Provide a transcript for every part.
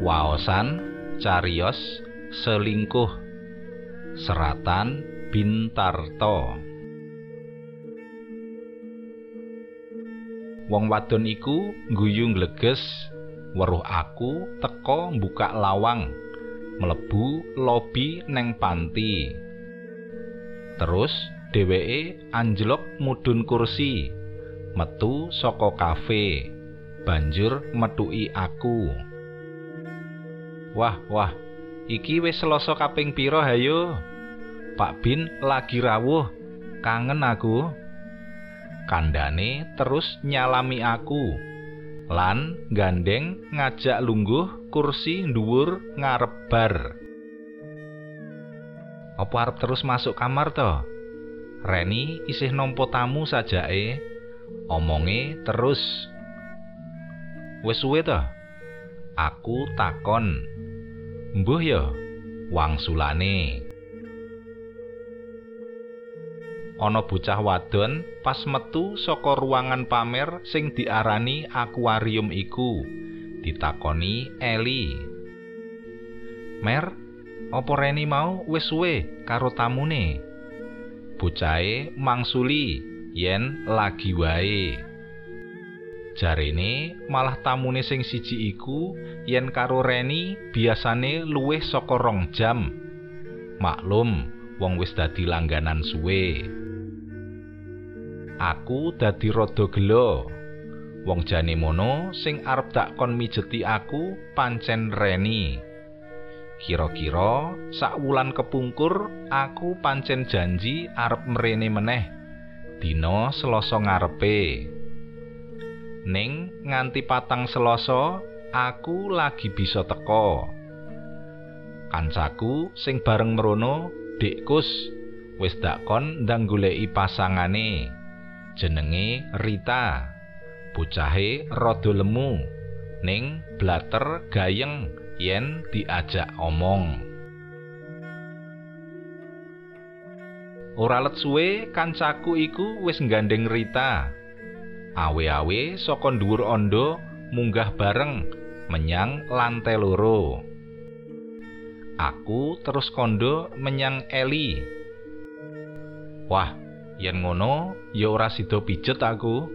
Waosan cariyos selingkuh seratan Bintarto. Wong wadon iku guyu ngleges weruh aku teka mbuka lawang mlebu lobi neng panti. Terus dheweke anjlok mudhun kursi metu saka kafe banjur metuki aku wah wah iki wis selasa kaping pira hayo Pak Bin lagi rawuh kangen aku kandhane terus nyalami aku lan gandeng ngajak lungguh kursi dhuwur ngarep bar. Apa arep terus masuk kamar to? Reni isih nampa tamu sajake. Omonge terus. Wes suwe to? Aku takon. Mbuh ya, wangsulane. ana bocah wadon pas metu saka ruangan pamer sing diarani akuarium iku ditakoni Eli Mer apa Reni mau wis suwe karo tamune bocahe mangsuli yen lagi wae jarene malah tamune sing siji iku yen karo Reni biasane luwih saka rong jam maklum wong wis dadi langganan suwe aku dadi rada gelo. Wong jane mono sing arep tak kon mijeti aku pancen Reni. Kira-kira sak wulan kepungkur aku pancen janji arep mrene meneh. Dina Selasa ngarepe. Ning nganti patang Selasa aku lagi bisa teko. Kancaku sing bareng merono, Dekkus, wis dak kon ndang goleki pasangane. jenenge Rita. Bocahe rada lemu ning blater gayeng yen diajak omong. Ora let suwe kancaku iku wis nggandeng Rita. Awe-awe saka dhuwur ondo munggah bareng menyang lantai loro. Aku terus kondo menyang Eli. Wah, yen ngono ya ora sida pijet aku.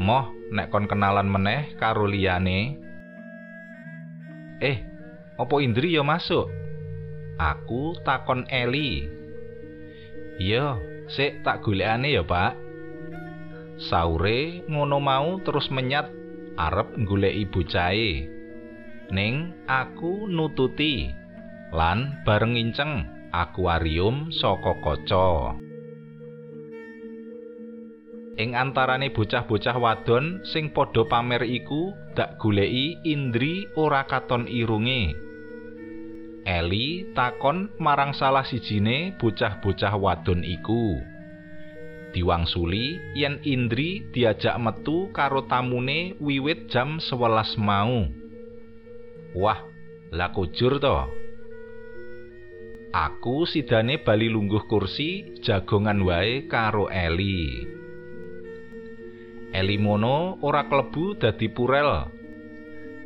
Moh nek kon kenalan meneh karo liyane. Eh opo Indri ya masuk? Aku takon Eli. Iya sik tak golekane ya Pak saure ngono mau terus menyat arep goleki bocahe ning aku nututi lan bareng inceng akuarium saka kaca ing antarane bocah-bocah wadon sing padha pamer iku dak goleki Indri ora katon irunge. Eli takon marang salah sijine bocah-bocah wadon iku. Diwangsuli yen Indri diajak metu karo tamune wiwit jam 11 mau. Wah, lah kujur to. Aku sidane bali lungguh kursi jagongan wae karo Eli. Elimono ora klebu dadi purel.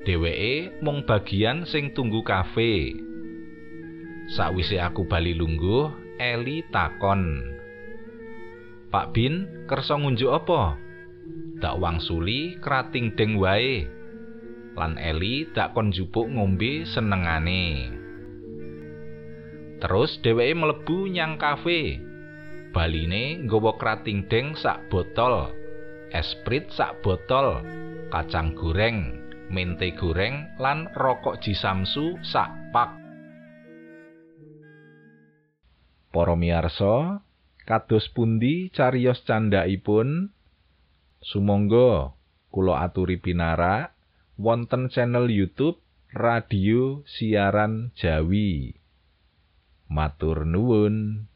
Dheweke mung bagian sing tunggu kafe. Sawise aku bali lungguh, Eli takon. Pak Bin, kersa ngunjuk apa? Tak wangsuli krating deng wae. Lan Eli tak kon jupuk ngombe senengane. Terus dheweke mlebu nyang kafe. Baline nggawa krating deng sak botol. esprit sak botol, kacang goreng, mente goreng lan rokok jisamsu sak pak. Para miyarsa, kados pundi cariyos candhaipun? Sumangga kula aturi pinarak wonten channel YouTube Radio Siaran Jawi. Matur nuwun.